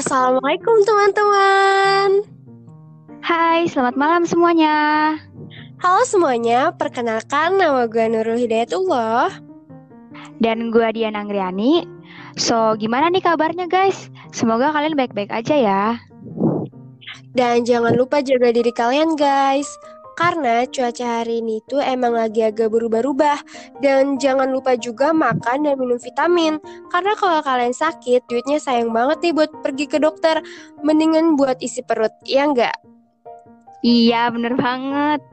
Assalamualaikum teman-teman. Hai, selamat malam semuanya. Halo semuanya, perkenalkan nama gue Nurul Hidayatullah. Dan gue Diana Anggriani. So, gimana nih kabarnya guys? Semoga kalian baik-baik aja ya. Dan jangan lupa jaga diri kalian guys. Karena cuaca hari ini tuh emang lagi agak berubah-ubah Dan jangan lupa juga makan dan minum vitamin Karena kalau kalian sakit, duitnya sayang banget nih buat pergi ke dokter Mendingan buat isi perut, ya enggak? Iya, bener banget.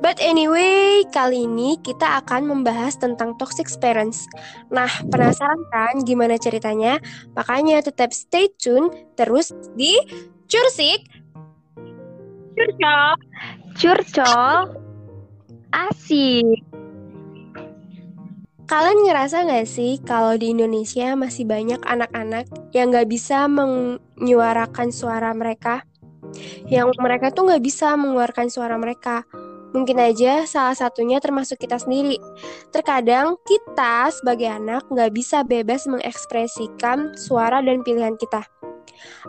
But anyway, kali ini kita akan membahas tentang toxic parents. Nah, penasaran kan gimana ceritanya? Makanya tetap stay tune terus di Cursik. Curcol. Curcol. Asik. Kalian ngerasa nggak sih kalau di Indonesia masih banyak anak-anak yang nggak bisa menyuarakan suara mereka? Yang mereka tuh nggak bisa mengeluarkan suara mereka. Mungkin aja salah satunya termasuk kita sendiri. Terkadang kita sebagai anak nggak bisa bebas mengekspresikan suara dan pilihan kita.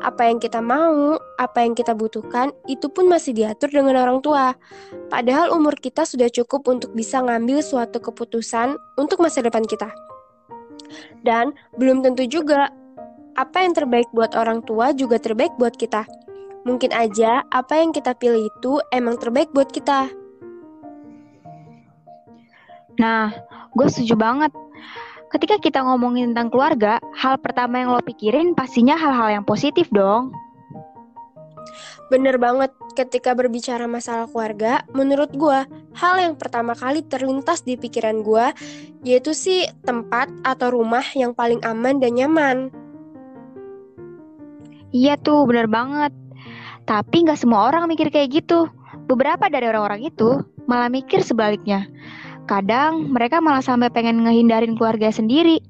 Apa yang kita mau, apa yang kita butuhkan, itu pun masih diatur dengan orang tua. Padahal umur kita sudah cukup untuk bisa ngambil suatu keputusan untuk masa depan kita. Dan belum tentu juga apa yang terbaik buat orang tua juga terbaik buat kita. Mungkin aja apa yang kita pilih itu emang terbaik buat kita. Nah, gue setuju banget. Ketika kita ngomongin tentang keluarga, hal pertama yang lo pikirin pastinya hal-hal yang positif dong. Bener banget, ketika berbicara masalah keluarga, menurut gue, hal yang pertama kali terlintas di pikiran gue, yaitu sih tempat atau rumah yang paling aman dan nyaman. Iya tuh, bener banget. Tapi nggak semua orang mikir kayak gitu. Beberapa dari orang-orang itu malah mikir sebaliknya. Kadang mereka malah sampai pengen ngehindarin keluarga sendiri.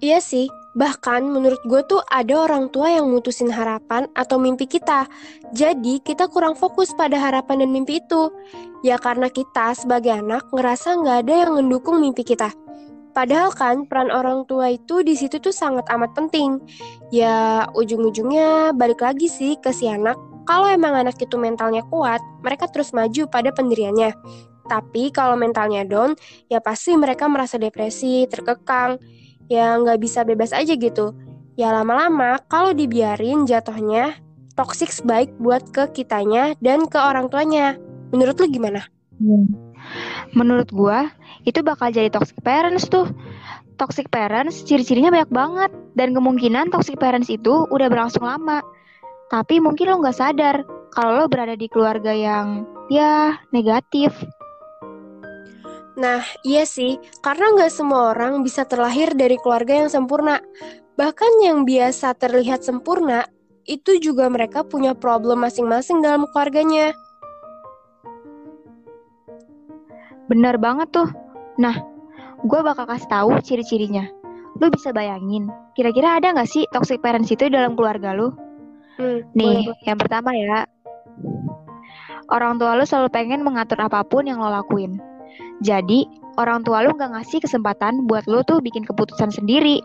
Iya sih, bahkan menurut gue tuh ada orang tua yang mutusin harapan atau mimpi kita. Jadi kita kurang fokus pada harapan dan mimpi itu. Ya karena kita sebagai anak ngerasa nggak ada yang mendukung mimpi kita. Padahal kan peran orang tua itu di situ tuh sangat amat penting. Ya ujung-ujungnya balik lagi sih ke si anak. Kalau emang anak itu mentalnya kuat, mereka terus maju pada pendiriannya. Tapi kalau mentalnya down, ya pasti mereka merasa depresi, terkekang, ya nggak bisa bebas aja gitu. Ya lama-lama kalau dibiarin jatuhnya toxic baik buat ke kitanya dan ke orang tuanya. Menurut lu gimana? Hmm. Menurut gua itu bakal jadi toxic parents tuh. Toxic parents ciri-cirinya banyak banget dan kemungkinan toxic parents itu udah berlangsung lama. Tapi mungkin lo nggak sadar kalau lo berada di keluarga yang ya negatif. Nah, iya sih, karena nggak semua orang bisa terlahir dari keluarga yang sempurna. Bahkan yang biasa terlihat sempurna, itu juga mereka punya problem masing-masing dalam keluarganya. Bener banget tuh. Nah, gue bakal kasih tahu ciri-cirinya. Lu bisa bayangin, kira-kira ada nggak sih toxic parents itu dalam keluarga lu? Hmm, Nih, boleh. yang pertama ya, orang tua lu selalu pengen mengatur apa pun yang lo lakuin. Jadi, orang tua lu nggak ngasih kesempatan buat lu tuh bikin keputusan sendiri.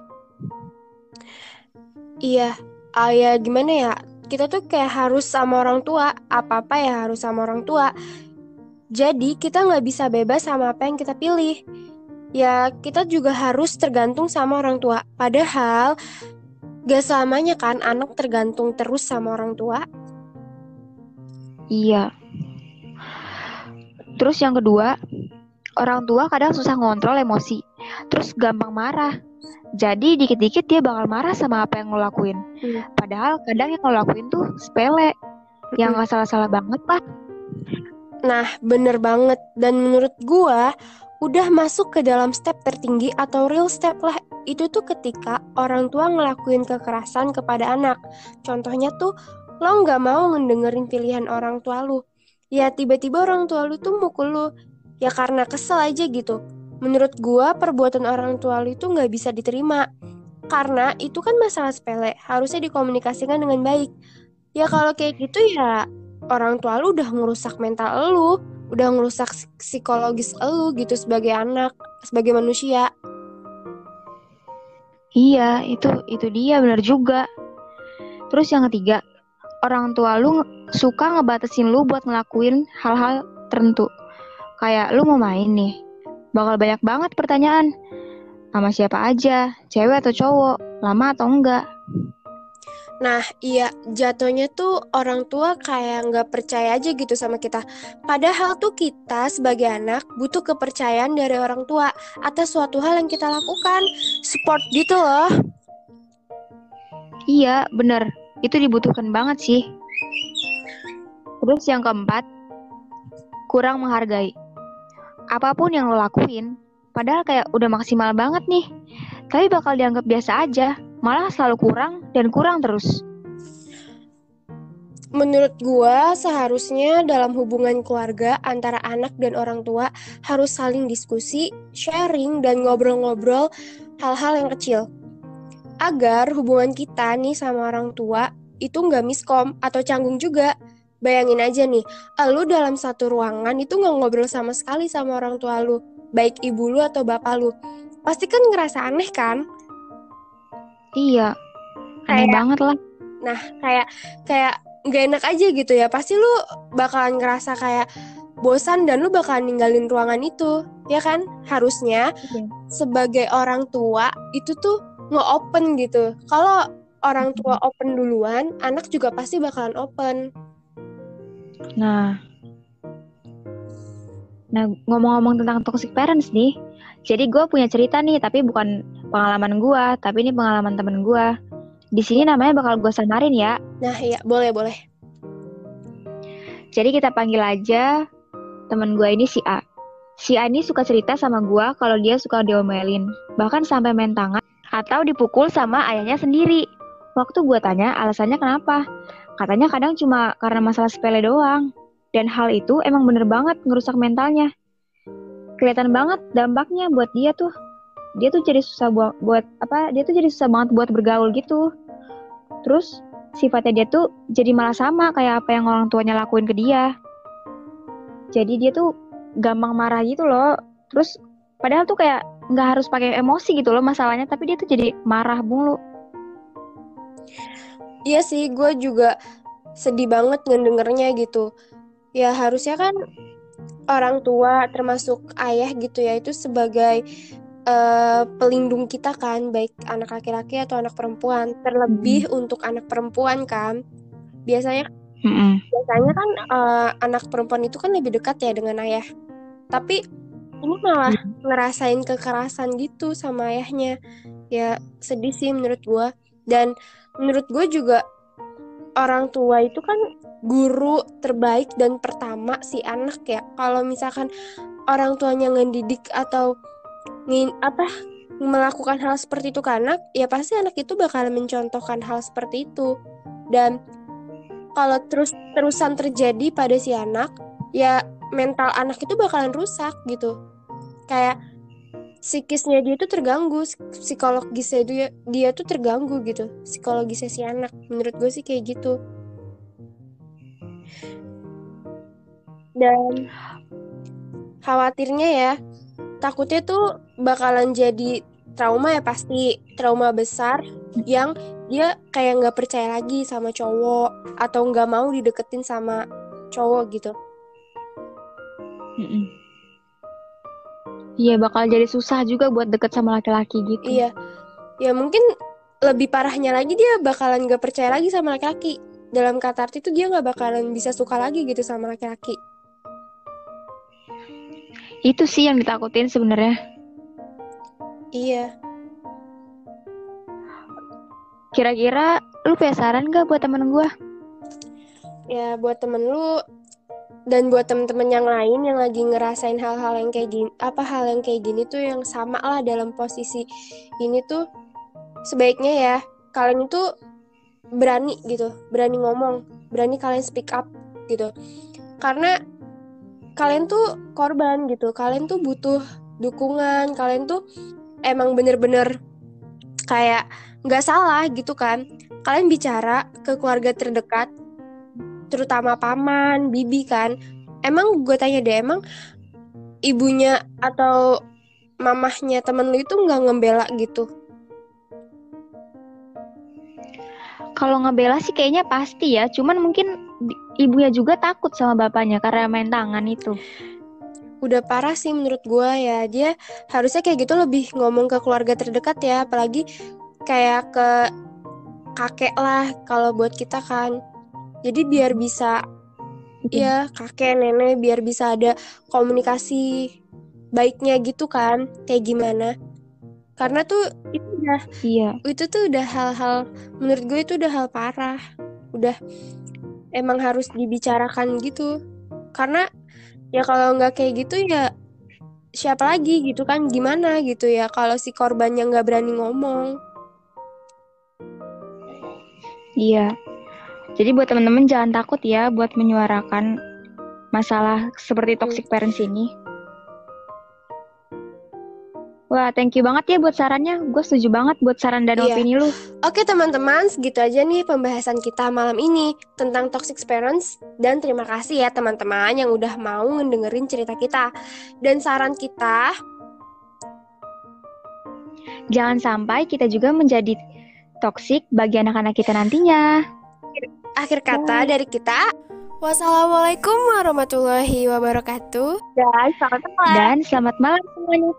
Iya, ah, ya gimana ya? Kita tuh kayak harus sama orang tua, apa-apa ya harus sama orang tua. Jadi kita nggak bisa bebas sama apa yang kita pilih. Ya kita juga harus tergantung sama orang tua. Padahal gak selamanya kan anak tergantung terus sama orang tua. Iya. Terus yang kedua, orang tua kadang susah ngontrol emosi. Terus gampang marah. Jadi dikit-dikit dia bakal marah sama apa yang lo lakuin. Hmm. Padahal kadang yang lo lakuin tuh sepele. Yang Mm-mm. nggak salah-salah banget lah. Nah, bener banget. Dan menurut gua, udah masuk ke dalam step tertinggi atau real step lah. Itu tuh ketika orang tua ngelakuin kekerasan kepada anak. Contohnya tuh, lo nggak mau ngedengerin pilihan orang tua lu. Ya tiba-tiba orang tua lu tuh mukul lu. Ya karena kesel aja gitu. Menurut gua, perbuatan orang tua lu itu nggak bisa diterima. Karena itu kan masalah sepele, harusnya dikomunikasikan dengan baik. Ya kalau kayak gitu ya orang tua lu udah ngerusak mental lu, udah ngerusak psikologis lu gitu sebagai anak, sebagai manusia. Iya, itu itu dia benar juga. Terus yang ketiga, orang tua lu suka ngebatasin lu buat ngelakuin hal-hal tertentu. Kayak lu mau main nih, bakal banyak banget pertanyaan. Sama siapa aja, cewek atau cowok, lama atau enggak. Nah, iya, jatuhnya tuh orang tua kayak nggak percaya aja gitu sama kita. Padahal tuh kita sebagai anak butuh kepercayaan dari orang tua atas suatu hal yang kita lakukan. Support gitu loh. Iya, bener. Itu dibutuhkan banget sih. Terus yang keempat, kurang menghargai. Apa pun yang lo lakuin, padahal kayak udah maksimal banget nih. Tapi bakal dianggap biasa aja malah selalu kurang dan kurang terus. Menurut gua seharusnya dalam hubungan keluarga antara anak dan orang tua harus saling diskusi, sharing dan ngobrol-ngobrol hal-hal yang kecil. Agar hubungan kita nih sama orang tua itu nggak miskom atau canggung juga. Bayangin aja nih, lu dalam satu ruangan itu nggak ngobrol sama sekali sama orang tua lu, baik ibu lu atau bapak lu. Pasti kan ngerasa aneh kan? Iya. Aneh Kayak- banget lah. Nah, kayak kayak nggak enak aja gitu ya. Pasti lu bakalan ngerasa kayak bosan dan lu bakalan ninggalin ruangan itu, ya kan? Harusnya Iya. sebagai orang tua itu tuh nge-open gitu. Kalau orang tua open duluan, anak juga pasti bakalan open. Nah. Nah, ngomong-ngomong tentang toxic parents nih. Jadi gue punya cerita nih, tapi bukan pengalaman gue, tapi ini pengalaman temen gue. Di sini namanya bakal gue samarin ya. Nah, iya, boleh, boleh. Jadi kita panggil aja temen gue ini si A. Si A ini suka cerita sama gue kalau dia suka diomelin, bahkan sampai main tangan atau dipukul sama ayahnya sendiri. Waktu gue tanya alasannya kenapa, katanya kadang cuma karena masalah sepele doang. Dan hal itu emang bener banget ngerusak mentalnya. Kelihatan banget dampaknya buat dia tuh. Dia tuh jadi susah buat, buat apa? Dia tuh jadi susah banget buat bergaul gitu. Terus sifatnya dia tuh jadi malah sama kayak apa yang orang tuanya lakuin ke dia. Jadi dia tuh gampang marah gitu loh. Terus padahal tuh kayak nggak harus pakai emosi gitu loh masalahnya, tapi dia tuh jadi marah mulu. Iya sih, gue juga sedih banget ngedengernya gitu. Ya harusnya kan orang tua termasuk ayah gitu ya itu sebagai eh, pelindung kita kan, baik anak laki-laki atau anak perempuan. Terlebih untuk anak perempuan kan. Biasanya Mm-mm. biasanya kan eh, anak perempuan itu kan lebih dekat ya dengan ayah. Tapi ini malah ngerasain kekerasan gitu sama ayahnya. Ya sedih sih menurut gua. Dan menurut gue juga orang tua itu kan guru terbaik dan pertama si anak ya. Kalau misalkan orang tuanya ngedidik atau ngin apa melakukan hal seperti itu ke anak, ya pasti anak itu bakal mencontohkan hal seperti itu. Dan kalau terus terusan terjadi pada si anak, ya mental anak itu bakalan rusak gitu. Kayak psikisnya dia tuh terganggu, psikologisnya dia dia tuh terganggu gitu, psikologisnya si anak. Menurut gue sih kayak gitu. Dan khawatirnya ya, takutnya tuh bakalan jadi trauma ya pasti trauma besar yang dia kayak nggak percaya lagi sama cowok atau nggak mau dideketin sama cowok gitu. Iya bakal jadi susah juga buat deket sama laki-laki gitu. Iya, ya mungkin lebih parahnya lagi dia bakalan nggak percaya lagi sama laki-laki. Dalam kata arti itu dia nggak bakalan bisa suka lagi gitu sama laki-laki. Itu sih yang ditakutin sebenarnya. Iya, Kira-kira lu punya saran gak buat temen gue? ya buat temen lu dan buat temen-temen yang lain yang lagi ngerasain hal-hal yang kayak gini, apa hal yang kayak gini tuh yang sama lah dalam posisi ini tuh sebaiknya ya kalian itu berani gitu, berani ngomong, berani kalian speak up gitu. Karena kalian tuh korban gitu, kalian tuh butuh dukungan, kalian tuh emang bener-bener kayak nggak salah gitu kan. Kalian bicara ke keluarga terdekat, terutama paman, bibi kan. Emang gue tanya deh, emang ibunya atau mamahnya temen lu itu nggak ngembela gitu? kalau ngebela sih kayaknya pasti ya. Cuman mungkin ibunya juga takut sama bapaknya karena main tangan itu. Udah parah sih menurut gue ya. Dia harusnya kayak gitu lebih ngomong ke keluarga terdekat ya. Apalagi kayak ke kakek lah kalau buat kita kan. Jadi biar bisa ya kakek nenek biar bisa ada komunikasi baiknya gitu kan kayak gimana. Karena tuh itu udah iya. itu tuh udah hal-hal menurut gue itu udah hal parah. Udah emang harus dibicarakan gitu. Karena ya kalau nggak kayak gitu ya siapa lagi gitu kan gimana gitu ya kalau si korbannya nggak berani ngomong. Iya jadi buat teman-teman jangan takut ya buat menyuarakan masalah seperti toxic parents ini Wah, thank you banget ya buat sarannya. Gue setuju banget buat saran dan Iya. opini lu. Oke teman-teman, segitu aja nih pembahasan kita malam ini tentang toxic parents dan terima kasih ya teman-teman yang udah mau ngedengerin cerita kita. Dan saran kita, Jangan sampai kita juga menjadi toxic bagi anak-anak kita nantinya. Akhir kata dari kita, wassalamualaikum warahmatullahi wabarakatuh. Dan selamat malam. Dan selamat malam semuanya.